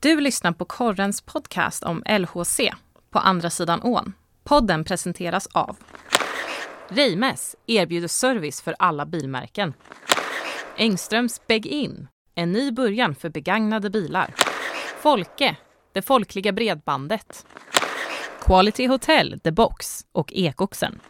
Du lyssnar på Korrens podcast om LHC, På andra sidan ån. Podden presenteras av Reimes erbjuder service för alla bilmärken. Engströms Beg-In, en ny början för begagnade bilar. Folke, det folkliga bredbandet. Quality Hotel, The Box och Ekoxen.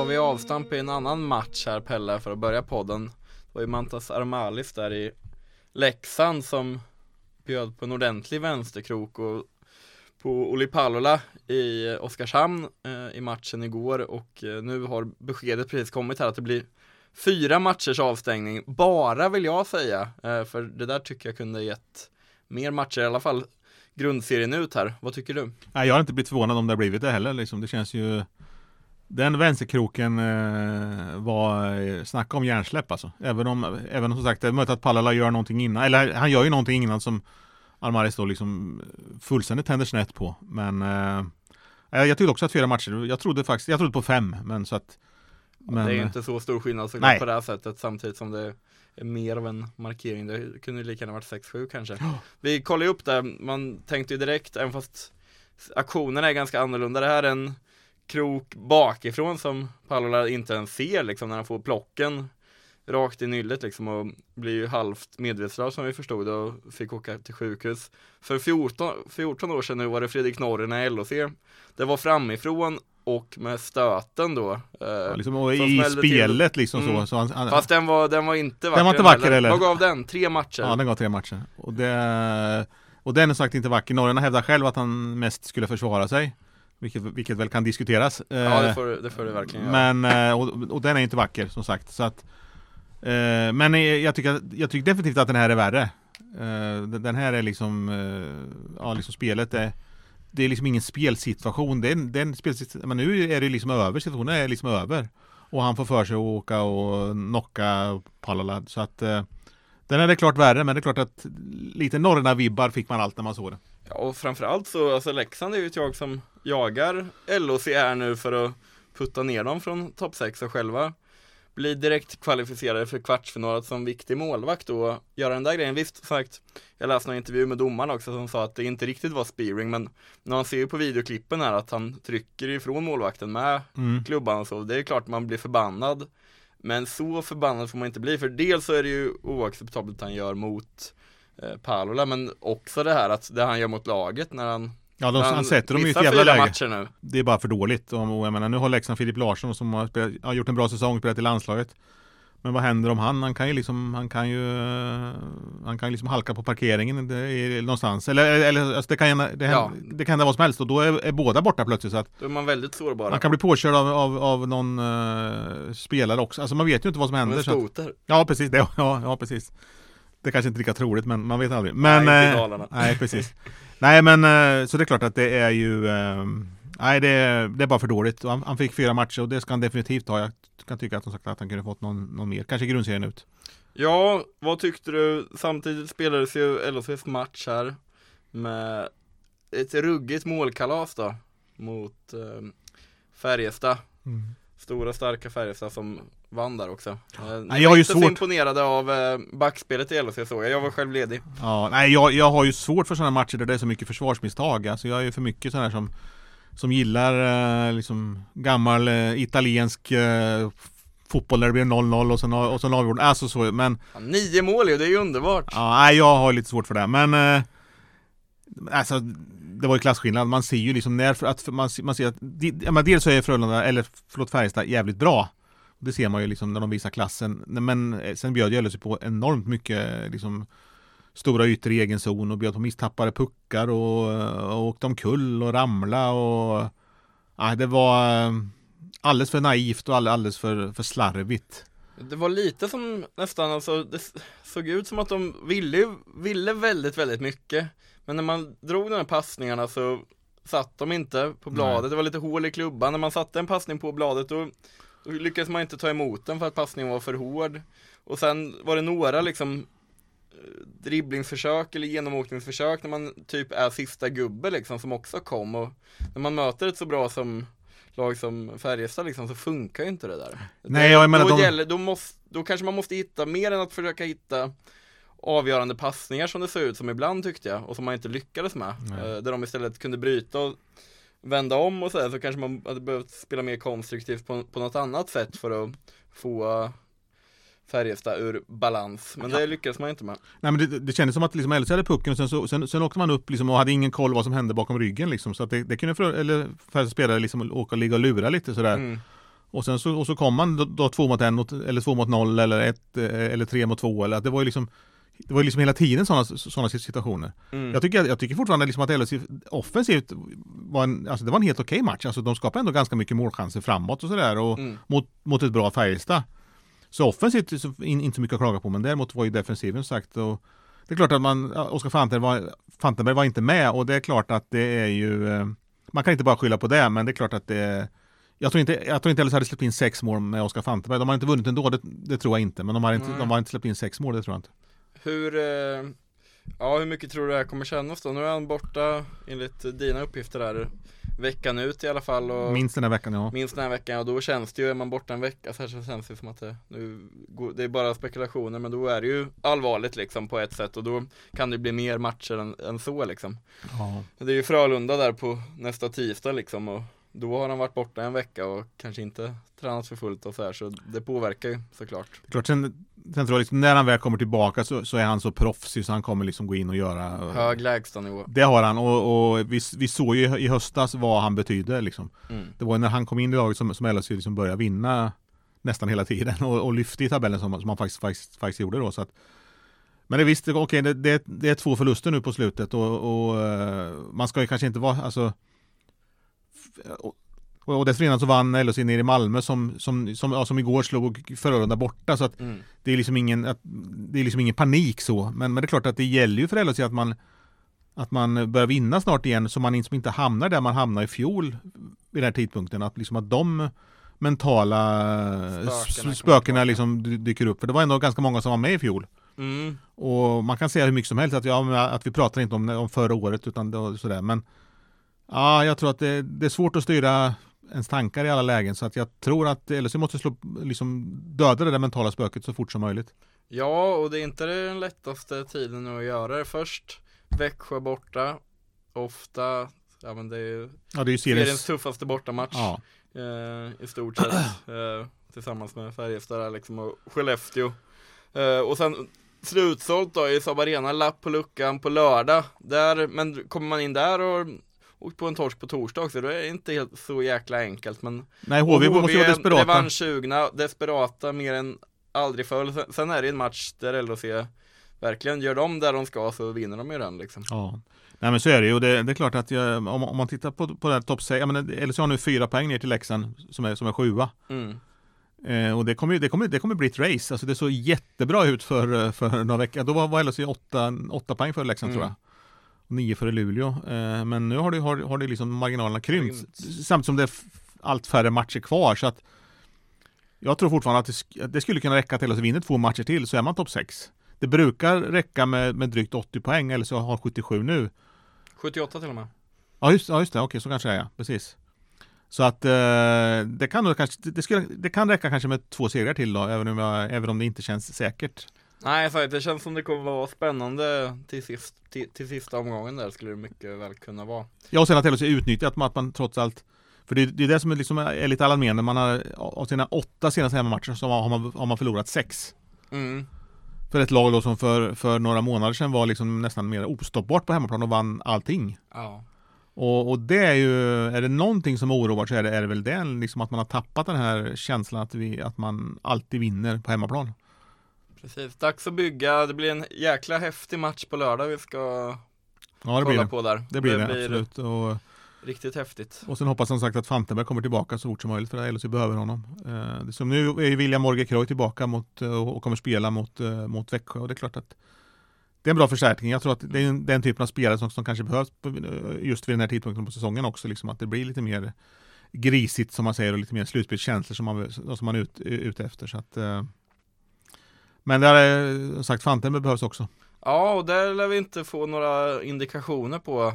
Tar vi avstamp i en annan match här Pelle för att börja podden. Det var ju Mantas Armalis där i Leksand som bjöd på en ordentlig vänsterkrok och på Oli Palola i Oskarshamn eh, i matchen igår och eh, nu har beskedet precis kommit här att det blir fyra matchers avstängning, bara vill jag säga, eh, för det där tycker jag kunde gett mer matcher, i alla fall grundserien ut här. Vad tycker du? Nej, jag har inte blivit förvånad om det har blivit det heller. Liksom. Det känns ju den vänsterkroken eh, var eh, Snacka om hjärnsläpp alltså. Även om, även om som sagt, det är möjligt att Palala gör någonting innan. Eller han gör ju någonting innan som Almaris då liksom fullständigt tänder snett på. Men eh, jag tyckte också att fyra matcher, jag trodde faktiskt, jag trodde på fem. Men så att men, det är inte så stor skillnad såklart på det här sättet samtidigt som det är mer av en markering. Det kunde lika gärna varit 6-7 kanske. Oh. Vi kollar ju upp det, man tänkte ju direkt, även fast aktionen är ganska annorlunda. Det här är en krok bakifrån som Palola inte ens ser liksom när han får plocken rakt i nyllet liksom och blir ju halvt medvetslös som vi förstod och fick åka till sjukhus. För 14, 14 år sedan nu var det Fredrik Norren i LOC. Det var framifrån och med stöten då. Eh, ja, liksom, i spelet till. liksom mm. så. så han, han, Fast den var, den var inte vacker. Den var inte vacker heller. Vad gav den? Tre matcher? Ja, den gav tre matcher. Och, det, och den är sagt inte vacker. Norrarna hävdar själv att han mest skulle försvara sig. Vilket, vilket väl kan diskuteras. Ja, det eh, får, det får det verkligen göra. Men, eh, och, och den är inte vacker som sagt. Så att, men jag tycker, jag tycker definitivt att den här är värre. Den här är liksom, ja liksom spelet är det är liksom ingen spelsituation. Det är, det är en spelsituation. Men nu är det liksom över. Situationen är liksom över. Och han får för sig att åka och knocka Palala. Så att eh, den är det klart värre. Men det är klart att lite Norrena-vibbar fick man allt när man såg det. Ja, och framförallt så, alltså Leksand är ju ett jag som jagar LOC här nu för att putta ner dem från topp 6 och själva bli direkt kvalificerade för kvartsfinal som viktig målvakt då, göra den där grejen. Visst sagt, jag läste en intervju med domaren också som sa att det inte riktigt var spearing, men när man ser ju på videoklippen här att han trycker ifrån målvakten med mm. klubban och så, det är klart man blir förbannad. Men så förbannad får man inte bli, för dels så är det ju oacceptabelt att han gör mot Palola, men också det här att det han gör mot laget när han Ja, de, han, han sätter dem i ett jävla läge. Nu. Det är bara för dåligt. Och, jag menar, nu har Leksand Filip Larsson som har, spelat, har gjort en bra säsong, spelat i landslaget. Men vad händer om han? Han kan ju liksom, han kan ju, han kan liksom halka på parkeringen någonstans. Eller, eller alltså det, kan, det, ja. det kan hända vad som helst och då är, är, båda borta plötsligt. Så att då är man väldigt sårbar. Man kan bli påkörd av, av, av någon uh, spelare också. Alltså man vet ju inte vad som händer. En skoter. ja, precis. Det, ja, ja, precis. Det är kanske inte lika troligt men man vet aldrig. Men, nej, eh, nej precis. Nej men eh, så det är klart att det är ju eh, Nej det är, det är bara för dåligt. Han, han, fick fyra matcher och det ska han definitivt ha. Jag kan tycka att, sagt, att han kunde fått någon, någon mer. Kanske grundserien ut. Ja, vad tyckte du? Samtidigt spelades ju LHCs match här med ett ruggigt målkalas då mot eh, Färjestad. Mm. Stora starka Färjestad som vann där också. Eh, nej, jag är ju inte svårt... så imponerade av eh, backspelet i LHC såg jag, jag var själv ledig. Ja, nej jag, jag har ju svårt för sådana matcher där det är så mycket försvarsmisstag. Alltså jag är ju för mycket sådana här som som gillar eh, liksom gammal italiensk fotboll där det blir 0-0 och sen, och sen avgjord. Alltså så, men... Ja, nio mål ju, det är ju underbart. Ja, nej, jag har lite svårt för det. Men alltså det var ju klasskillnad. Man ser ju liksom när, att man, man ser att, ja, dels så är Frölunda, eller förlåt Färjestad, jävligt bra. Det ser man ju liksom när de visar klassen. Men eh, sen bjöd ju sig på enormt mycket liksom stora ytor i egen zon och bjöd på misstappade puckar och, och åkte omkull och ramla och ja, det var eh, alldeles för naivt och alldeles för, för slarvigt. Det var lite som nästan, alltså det såg ut som att de ville, ville väldigt, väldigt mycket. Men när man drog de här passningarna så satt de inte på bladet. Nej. Det var lite hål i klubban. När man satte en passning på bladet då lyckades man inte ta emot den för att passningen var för hård. Och sen var det några liksom dribblingsförsök eller genomåkningsförsök när man typ är sista gubbe liksom som också kom och när man möter ett så bra som lag som Färjestad liksom så funkar ju inte det där. Nej, jag menar då, de- gäller, då, måste, då kanske man måste hitta mer än att försöka hitta avgörande passningar som det såg ut som ibland tyckte jag och som man inte lyckades med. Nej. Eh, där de istället kunde bryta och vända om och så, så kanske man hade behövt spela mer konstruktivt på, på något annat sätt för att få Färjestad ur balans. Men det lyckades man inte med. Nej men det, det kändes som att liksom LHC hade pucken och sen, så, sen, sen åkte man upp liksom och hade ingen koll vad som hände bakom ryggen liksom. Så att det, det kunde för, eller Färjestad spelare liksom åka och ligga och lura lite sådär. Mm. Och sen så, och så kom man då, då två mot en eller två mot noll eller ett eh, eller tre mot två eller att det var ju liksom det var liksom hela tiden sådana såna situationer. Mm. Jag, tycker, jag tycker fortfarande liksom att LHC offensivt var en, alltså det var en helt okej match. Alltså de skapade ändå ganska mycket målchanser framåt och sådär och Mm. mot, mot ett bra Färjestad. Så offensivt så in, inte så mycket att klaga på men däremot var ju defensiven sagt och det är klart att man, Oskar Fantenberg var, Fantenberg var inte med och det är klart att det är ju eh, man kan inte bara skylla på det men det är klart att det jag tror inte, jag tror inte LHC hade släppt in sex mål med Oskar Fantenberg. De har inte vunnit ändå, det, det tror jag inte. Men de har inte, de har inte släppt in sex mål, det tror jag inte. Hur, eh, ja hur mycket tror du det här kommer kännas då? Nu är han borta enligt dina uppgifter där veckan ut i alla fall och Minst den här veckan, ja. minst den här veckan och då känns det ju, är man borta en vecka så här så känns det som att det, nu, det är bara spekulationer men då är det ju allvarligt liksom på ett sätt och då kan det bli mer matcher än, än så liksom. ja. Det är ju Frölunda där på nästa tisdag liksom och då har han varit borta en vecka och kanske inte tränat för fullt och så här så det påverkar ju såklart. Klart, sen, sen tror jag liksom, när han väl kommer tillbaka så, så är han så proffsig så han kommer liksom gå in och göra Hög lägstanivå. Det har han och, och vi, vi såg ju i höstas vad han betyder liksom. Mm. Det var ju när han kom in i laget som, som LHC liksom började vinna nästan hela tiden och, och lyfte i tabellen som, som han faktiskt, faktiskt, faktiskt gjorde då. Så att, men det visst, okej, det, det, det är två förluster nu på slutet och, och eh, man ska ju kanske inte vara, alltså och, och dessförinnan så vann LHC nere i Malmö som, som, som, ja, som igår slog Frölunda borta så att Mm. det är liksom ingen, att, det är liksom ingen panik så. Men, men det är klart att det gäller ju för LHC att man att man börjar vinna snart igen så man liksom inte hamnar där man hamnade i fjol vid den här tidpunkten. Att liksom att de mentala Spökena liksom dy- dyker upp. För det var ändå ganska många som var med i fjol. Mm. Och man kan säga hur mycket som helst att, ja, att vi pratar inte om, om förra året utan sådär. Men ja, jag tror att det, det är svårt att styra ens tankar i alla lägen. Så att jag tror att LHC måste slå, liksom döda det där mentala spöket så fort som möjligt. Ja, och det är inte den lättaste tiden att göra det. Först Växjö borta, ofta, ja men det är ju Ja, det är ju seriens seriens... tuffaste bortamatch Ja, eh, i stort sett. Eh, tillsammans med Färjestad liksom och Skellefteå. Eh, och sen slutsålt då i Saab Arena, lapp på luckan på lördag. Där, men kommer man in där och åkt på en torsk på torsdag också, då är det inte helt så jäkla enkelt. Men nej HV, och måste ju vara desperata. revanschsugna, desperata mer än aldrig förr. Sen, är det en match där LHC verkligen gör de där de ska så vinner de ju den liksom. Ja, nej men så är det ju. Och det, det är klart att jag, om, om man tittar på, på det här topp 6, ja men LHC har nu fyra poäng ner till Leksand som är, som är sjua. Mm. Eh, och det kommer, ju- det, kommer, det kommer bli ett race. Alltså det såg jättebra ut för, för några veckor. Då var, var LHC åtta, åtta poäng för Leksand Mm. tror jag. Nio för Luleå. Eh, men nu har det, har, har det liksom marginalerna krympt. Samtidigt som det är allt färre matcher kvar. Så att jag tror fortfarande att det, att det skulle kunna räcka till att vinna två matcher till så är man topp 6. Det brukar räcka med, med drygt 80 poäng eller så har 77 nu. 78 till och med. Ja just, ja, just det, okej så kanske det är ja. precis. Så att eh, det kan kanske, det, skulle, det kan räcka kanske med två segrar till då, även om, jag, även om det inte känns säkert. Nej, så det känns som det kommer vara spännande till, sist, till, till sista omgången där skulle det mycket väl kunna vara. Ja och sen att LHC utnyttjat att man trots allt För det, det är det som är, liksom är lite alarmerande, man har av sina åtta senaste hemmamatcher så har man, har man förlorat sex. Mm. För ett lag då som för, för några månader sedan var liksom nästan mer ostoppbart på hemmaplan och vann allting. Ja. Och, och det är ju, är det någonting som oroar så är det, är det väl det, liksom att man har tappat den här känslan att, vi, att man alltid vinner på hemmaplan. Precis, dags att bygga. Det blir en jäkla häftig match på lördag vi ska Ja det blir kolla det. på där. Det blir det, absolut. Och, riktigt häftigt. och sen hoppas som sagt att Fantenberg kommer tillbaka så fort som möjligt för LHC behöver honom. Eh, det som nu är ju William Morgekroj tillbaka mot, eh, och kommer spela mot, eh, mot Växjö och det är klart att det är en bra förstärkning. Jag tror att det är en- den typen av spelare som, som kanske behövs eh, just vid den här tidpunkten på säsongen också. Liksom, att det blir lite mer grisigt som man säger och lite mer slutspelskänslor som man, som man är ut, ute efter. Så att, eh, men där är sagt Fantenberg behövs också. Ja, och där lär vi inte få några indikationer på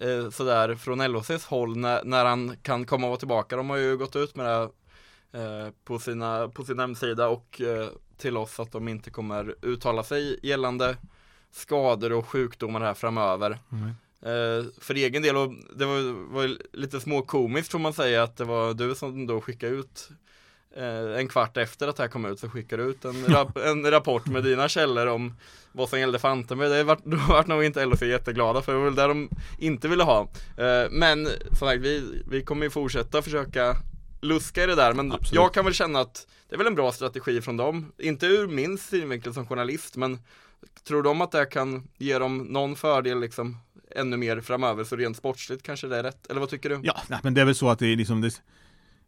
eh, sådär från LHCs håll när, när han kan komma och vara tillbaka. De har ju gått ut med det eh, på, sina, på sin hemsida och eh, till oss att de inte kommer uttala sig gällande skador och sjukdomar här framöver. Mm. Eh, för egen del, och det var, var lite småkomiskt får man säga att det var du som då skickade ut en kvart efter att det här kom ut så skickade du ut en, rap en rapport med dina källor om vad som gällde Fantenberg. Det vart, då vart nog inte LHC jätteglada för det var väl det de inte ville ha. Eh, men som sagt, vi, vi kommer ju fortsätta försöka luska i det där men Absolut. jag kan väl känna att det är väl en bra strategi från dem. Inte ur min synvinkel som journalist men tror de att det kan ge dem någon fördel liksom ännu mer framöver så rent sportsligt kanske det är rätt? Eller vad tycker du? Ja, nej, men det är väl så att det är liksom det,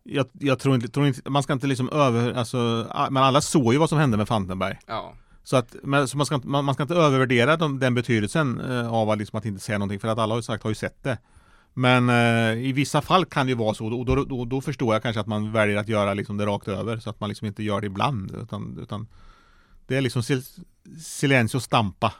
jag, jag tror inte, tror inte, man ska inte liksom över, alltså, men alla såg ju vad som hände med Fantenberg. Ja, Så att, men, så man, ska, man, man ska inte övervärdera de, den betydelsen eh, av att, liksom, att inte säga någonting, för att alla har ju sagt, har ju sett det. Men eh, i vissa fall kan det ju vara så, och då, då, då förstår jag kanske att man väljer att göra liksom det rakt över, så att man liksom inte gör det ibland, utan, utan det är liksom sil, silencio stampa.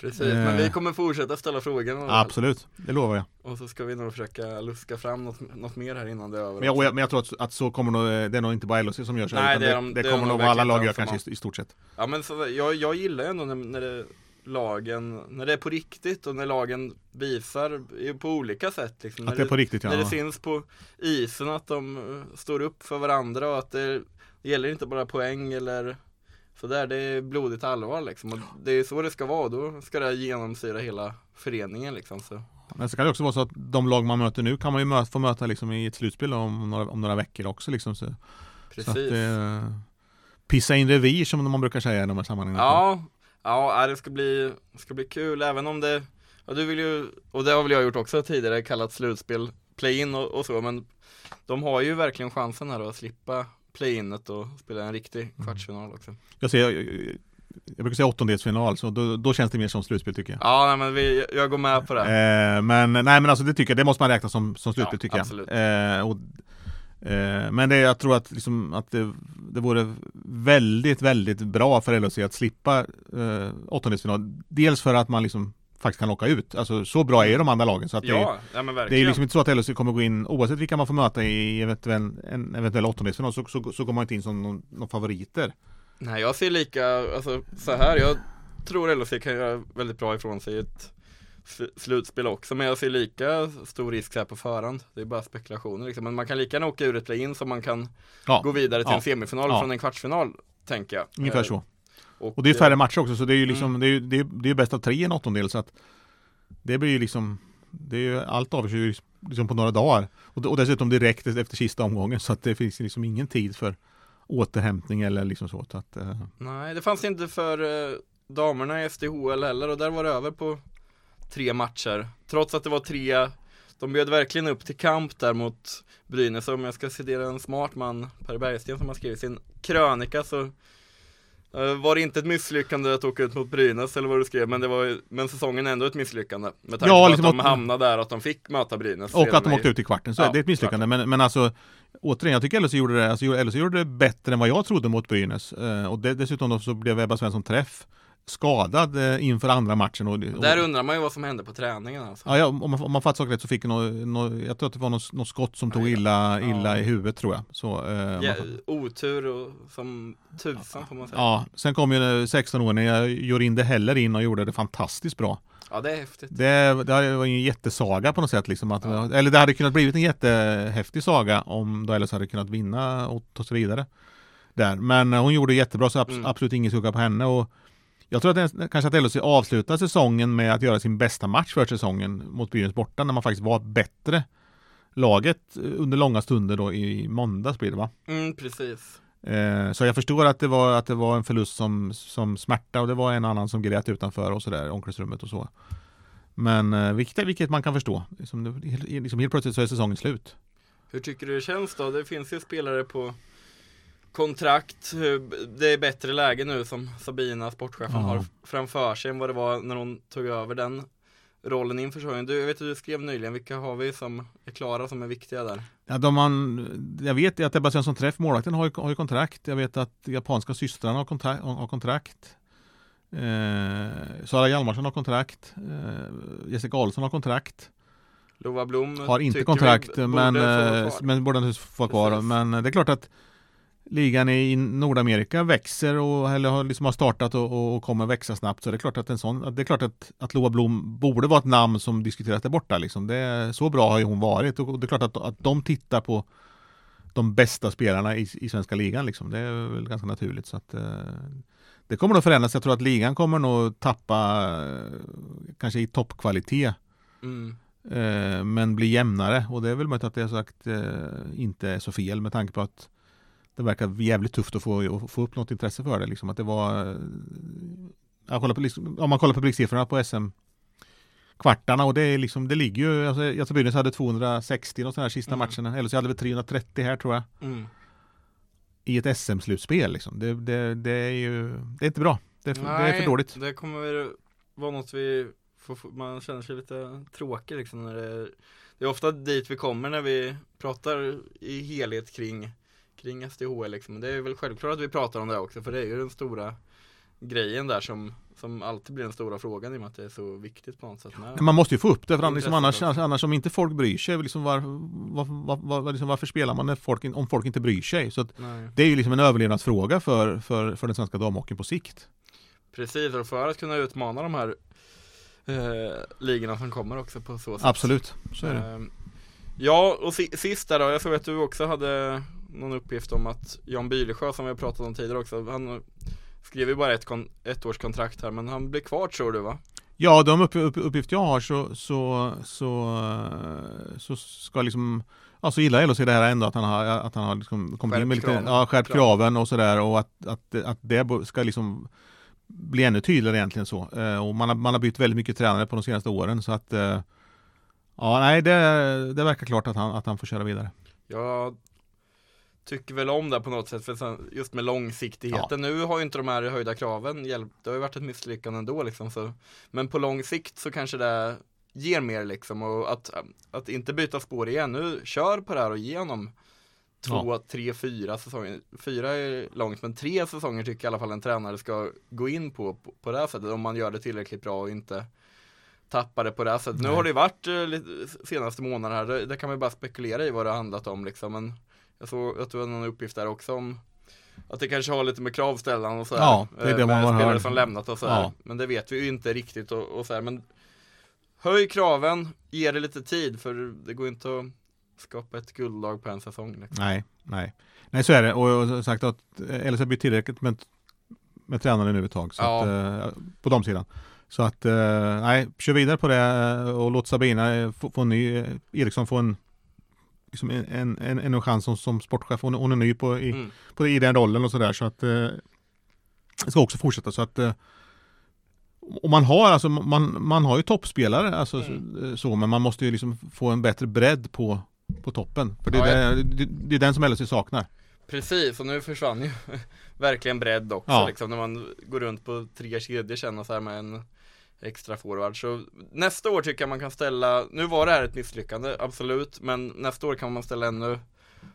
Precis. Eh. Men vi kommer fortsätta ställa frågor Absolut, det lovar jag. och så ska vi nog försöka luska fram något, något mer här innan det är över. Men jag, men jag tror att, att så kommer nog, det är nog inte bara LHC som gör så, Nej, utan det det, de- det, kommer nog alla lag som kanske i, i stort sett. Ja men så, jag, jag gillar ändå när, när det lagen, när det är på riktigt och när lagen visar på olika sätt liksom. Att det är på riktigt ja. När det syns på isen att de eh, står upp för varandra och att det gäller inte bara poäng eller sådär, det är blodigt allvar liksom. Och det är så det ska vara, då ska det genomsyra hela föreningen liksom. Så. Men så kan det också vara så att de lag man möter nu kan man ju möta, få möta liksom i ett slutspel om några, om några veckor också liksom. Så, Precis. så att det, Pissa in revir som man brukar säga i de här sammanhangen. Ja, ja det ska bli, ska bli kul även om det, ja du vill ju, och det har väl jag gjort också tidigare, kallat slutspel play-in och, och så, men de har ju verkligen chansen här att slippa play-inet och spela en riktig kvartsfinal också. Jag, ser, jag, jag brukar säga åttondelsfinal, så då, då känns det mer som slutspel tycker jag. Ja, nej, men vi, jag går med på det. Eh, men nej men alltså det tycker jag, det måste man räkna som, som slutspel Ja, tycker absolut. jag. Eh, och, eh, men det, jag tror att, liksom, att det, det vore väldigt, väldigt bra för LHC att slippa eh, åttondelsfinal. Dels för att man liksom faktiskt kan åka ut. Alltså så bra är de andra lagen. Så att det, Ja, ja men det är liksom inte så att LHC kommer gå in, oavsett vilka man får möta i eventuell, en eventuell åttondelsfinal, så, så, så går man inte in som någon, någon favoriter. Nej, jag ser lika, alltså så här, jag tror LHC kan göra väldigt bra ifrån sig i ett slutspel också, men jag ser lika stor risk här på förhand. Det är bara spekulationer liksom, men man kan lika gärna åka ur ett play-in som man kan Ja, gå vidare till Ja. en semifinal Ja. från en kvartsfinal, tänker jag. ungefär Eh, så. Och, Och det är eh, färre matcher också, så det är ju liksom, Mm. det är det är, det är bäst av tre i en åttondel, så att det blir ju liksom, det är ju, allt avgörs ju liksom på några dagar. Och, och dessutom direkt efter sista omgången, så att det finns liksom ingen tid för återhämtning eller liksom så. så att, eh, Nej, det fanns inte för eh, damerna i SDHL heller och där var det över på tre matcher. Trots att det var tre, de bjöd verkligen upp till kamp där mot Brynäs. Om jag ska citera en smart man, Per Bergsten, som har skrivit sin krönika så eh, var det inte ett misslyckande att åka ut mot Brynäs eller vad du skrev, men det var ju- men säsongen är ändå ett misslyckande. Med tanke Ja, på liksom att de hamnade där, att de fick möta Brynäs. och att de i- åkte ut i kvarten, så Ja, det är ett misslyckande. Men, men alltså, återigen, jag tycker LHC gjorde det, alltså, LHC gjorde det bättre än vad jag trodde mot Brynäs. Eh, och det, dessutom så blev Ebba Svensson träff skadad eh, inför andra matchen. Och, och, Där undrar man ju vad som hände på träningen alltså. Ja, ja, om man, om man fattar saker rätt så fick något, jag tror att det var något, något skott som tog illa, illa ja. i huvudet tror jag. Så, eh, Ja, otur och som tusan får man säga. ja, sen kom ju 16-åringen Jorinde heller in och gjorde det fantastiskt bra. Ja det är häftigt. Det, det var ju en jättesaga på något sätt liksom. Att, Ja. Eller det hade kunnat blivit en jättehäftig saga om då LS hade kunnat vinna och ta sig vidare. Där. Men eh, hon gjorde jättebra så Mm. absolut ingen skugga på henne. Och jag tror att det, kanske att LHC avslutar säsongen med att göra sin bästa match för säsongen mot Brynäs borta när man faktiskt var bättre laget eh, under långa stunder då i måndags blir det va? Mm, precis. Eh, så jag förstår att det var, att det var en förlust som, som smärta och det var en annan som grät utanför och sådär, omklädningsrummet och så. Men eh, vilket, vilket man kan förstå. Liksom, liksom helt plötsligt så är säsongen slut. Hur tycker du det känns då? Det finns ju spelare på kontrakt. Det är bättre läge nu som Sabina, sportchefen, Ja. har framför sig än vad det var när hon tog över den rollen inför säsongen. Du, jag vet att du skrev nyligen, vilka har vi som är klara som är viktiga där? Ja, de man, jag vet att Ebba Svensson Träff, målvakten, har ju, har ju kontrakt. Jag vet att japanska systrarna har, kontrakt. Har kontrakt. Eh, Sara Hjalmarsson har kontrakt. Eh, Jessica Ahlsson har kontrakt. Lova Blom Har inte kontrakt men, eh, men borde naturligtvis få kvar. Men det är klart att ligan i Nordamerika växer och eller har, liksom har startat och, och, kommer växa snabbt. Så det är klart att en sån, det är klart att, att Loa Blom borde vara ett namn som diskuteras där borta. Liksom. Det, är- så bra har ju hon varit och det är klart att, att de tittar på de bästa spelarna i, i svenska ligan. Liksom. Det är väl ganska naturligt. Så att, eh, det kommer nog förändras. Jag tror att ligan kommer nog tappa eh, kanske i toppkvalitet Mm. Eh, men blir jämnare och det är väl möjligt att det är sagt eh, inte är så fel med tanke på att det verkar jävligt tufft att få, att få upp något intresse för det. Liksom. Att det var, eh, jag kollar på, liksom, om man kollar publiksiffrorna på SM kvartarna och det är liksom, det ligger ju, alltså, Brynäs hade 260 och sådana här sista Mm. matcherna, eller så hade vi 330 här tror jag, Mm. i ett SM-slutspel liksom. Det, det, det är ju, det är inte bra. Det är för, det är för Nej, dåligt. Det kommer vara något vi får, får- man känner sig lite tråkig liksom när det Det är ofta dit vi kommer när vi pratar i helhet kring Kring SDHL liksom. Det är väl självklart att vi pratar om det också för det är ju den stora grejen där som Som alltid blir den stora frågan i och med att det är så viktigt på något sätt med. Man måste ju få upp det, för annars, liksom, annars, annars om inte folk bryr sig, liksom var, var, var, var, liksom, varför spelar man folk, om folk inte bryr sig? Så det är ju liksom en överlevnadsfråga för, för, för den svenska damhockeyn på sikt. Precis, och för att kunna utmana de här eh, ligorna som kommer också på så sätt. Absolut, så är det. Ehm, Ja, och si- sist där då, jag såg att du också hade någon uppgift om att Jan Bylesjö som vi har pratat om tidigare också, han skrev ju bara ett, kon- ett års kontrakt här men han blir kvar tror du va? Ja, de upp, upp, uppgifter jag har så, så, så, så ska liksom Ja, så gillar LHC det här ändå att han har, att han har liksom kommit in med Skärpt lite, kraven. ja, skärpt Kraven. och sådär och att, att, att det ska liksom bli ännu tydligare egentligen så. Eh, Och man har, man har bytt väldigt mycket tränare på de senaste åren så att eh, Ja, nej det, det verkar klart att han, att han får köra vidare. Jag tycker väl om det på något sätt för sen, just med långsiktigheten. Nu har ju inte de här höjda kraven hjälpt, det har ju varit ett misslyckande ändå liksom så. Men på lång sikt så kanske det ger mer liksom och att, att inte byta spår igen. Nu kör på det här och genom två, tre, fyra säsonger. Fyra är långt men tre säsonger tycker jag i alla fall en tränare ska gå in på på, på det här sättet om man gör det tillräckligt bra och inte tappar det på det här sättet. Nu Nej. har det ju varit eh, senaste månaderna här, det, det kan man ju bara spekulera i vad det har handlat om liksom men jag såg att du hade någon uppgift där också om att det kanske har lite med kravställan och sådär. Ja, det är det eh, med man spelare hör. som lämnat och sådär. Ja. Men det vet vi ju inte riktigt och, och sådär. Men höj kraven, ge det lite tid för det går inte att skapa ett guldlag på en säsong. Liksom. Nej, nej. Nej, så är det. Och, och sagt att LHC blir tillräckligt med, med tränare nu ett tag. Så Ja. att, eh, på de sidan. Så att, eh, nej, kör vidare på det eh, och låt Sabina eh, få, få en ny, eh, Eriksson få en liksom en, en, en, en chans som, som sportchef. Hon, hon är ny på, i, Mm. på, i den rollen och sådär. Så att eh, ska också fortsätta. Så att eh, och man har alltså, man, man har ju toppspelare alltså, Mm. så, men man måste ju liksom få en bättre bredd på, på toppen. För det är, Ja, det, det, är den som LHC saknar. Precis, och nu försvann ju verkligen bredd också Ja. liksom, när man går runt på tre kedjor känna så här med en extra forward. Så nästa år tycker jag man kan ställa, nu var det här ett misslyckande, absolut, men nästa år kan man ställa ännu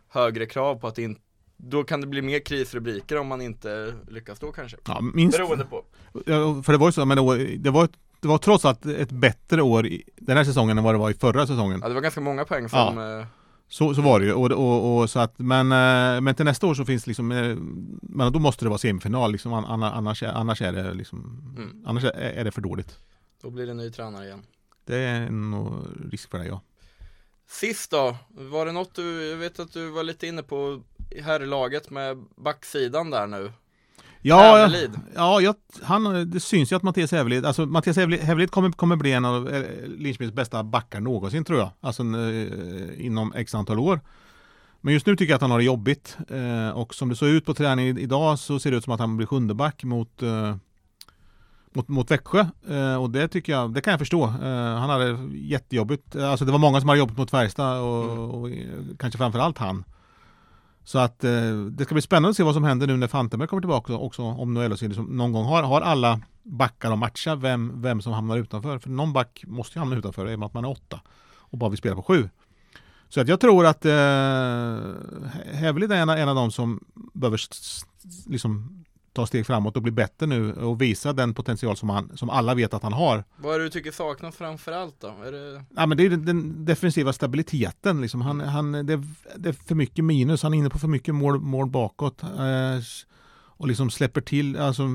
högre krav på att inte då kan det bli mer krisrubriker om man inte lyckas då kanske. Ja, minst, Beroende på. Ja, för det var ju så, men det var, det var, det var trots allt ett bättre år i den här säsongen än vad det var i förra säsongen. Ja, det var ganska många poäng som, eh, Så, så var det ju. Och, och, och, så att, men, eh, men till nästa år så finns liksom, eh, men då måste det vara semifinal liksom, an- anna- annars, annars är det liksom, Mm. annars är, är det för dåligt. då blir det ny tränare igen. Det är nog risk för det ja. Sist då, var det något du, jag vet att du var lite inne på här i laget med backsidan där nu. Ja, ja, Hävelid. ja jag, han, det syns ju att Mattias Hävelid, alltså Mattias Hävelid, kommer, kommer bli en av eh, Linköpings bästa backar någonsin tror jag. Alltså eh, inom x antal år. Men just nu tycker jag att han har det jobbigt. Eh, och som det såg ut på träningen idag så ser det ut som att han blir sjunde back mot, eh, mot, mot Växjö. Eh, och det tycker jag, det kan jag förstå. Eh, han hade jättejobbigt. Alltså det var många som hade jobbigt mot Färjestad och, Mm. och, kanske framförallt han. Så att eh, det ska bli spännande att se vad som händer nu när Fantenberg kommer tillbaka också, om Noello LHC liksom någon gång har, har alla backar att matcha vem, vem som hamnar utanför. För någon back måste ju hamna utanför i och med att man är åtta och bara vill spela på sju. Så att jag tror att eh, Hävelid är en, av- en av de som behöver liksom ta steg framåt och bli bättre nu och visa den potential som, han, som alla vet att han har. Vad är det du tycker saknas framför allt då? Är det... Ja, men det är den, den defensiva stabiliteten. Liksom. Han, han, det, det är för mycket minus. Han är inne på för mycket mål, mål bakåt. Eh, och liksom släpper till, alltså,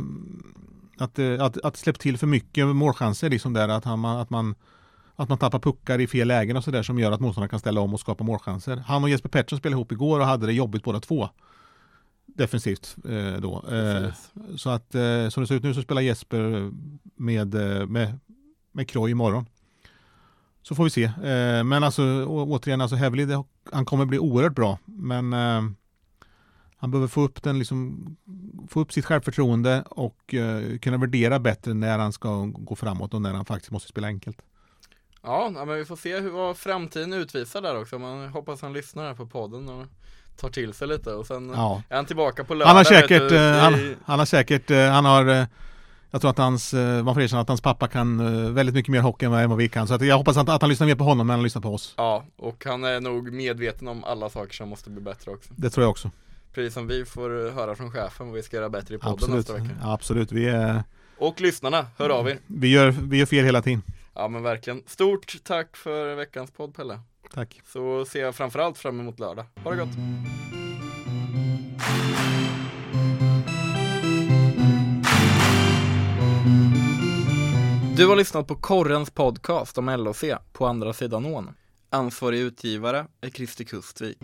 att, eh, att, att släppa till för mycket målchanser. Liksom där, att, han, att, man, att man tappar puckar i fel lägen och sådär som gör att motståndarna kan ställa om och skapa målchanser. Han och Jesper Pettersson spelade ihop igår och hade det jobbigt båda två defensivt eh, då. Eh, så att eh, som det ser ut nu så spelar Jesper med, med, med Kroj imorgon. Så får vi se. Men alltså å, återigen, alltså Heavily, det, han kommer bli oerhört bra. Men han behöver få upp den, liksom, få upp sitt självförtroende och eh, kunna värdera bättre när han ska gå framåt och när han faktiskt måste spela enkelt. Ja, men vi får se hur, vad framtiden utvisar där också. Man hoppas han lyssnar här på podden och tar till sig lite och sen ja. är han tillbaka på lördag. Han har säkert, du, han, i... han, har säkert, han har jag tror att hans, man får erkänna att hans pappa kan väldigt mycket mer hockey än vad vi kan. Så att jag hoppas att, att han lyssnar mer på honom än han lyssnar på oss. Ja, och han är nog medveten om alla saker som måste bli bättre också. Det tror jag också. Precis som vi får höra från chefen vad vi ska göra bättre i podden absolut. nästa vecka. Absolut, vi är... Och lyssnarna, hör av er. Vi gör, vi gör fel hela tiden. Ja men verkligen. Stort tack för veckans podd Pelle. Tack. Så ser jag framförallt fram emot lördag. Ha det gott. Du har lyssnat på Korrens podcast om LOC på andra sidan ån. Ansvarig utgivare är Christer Kustvik.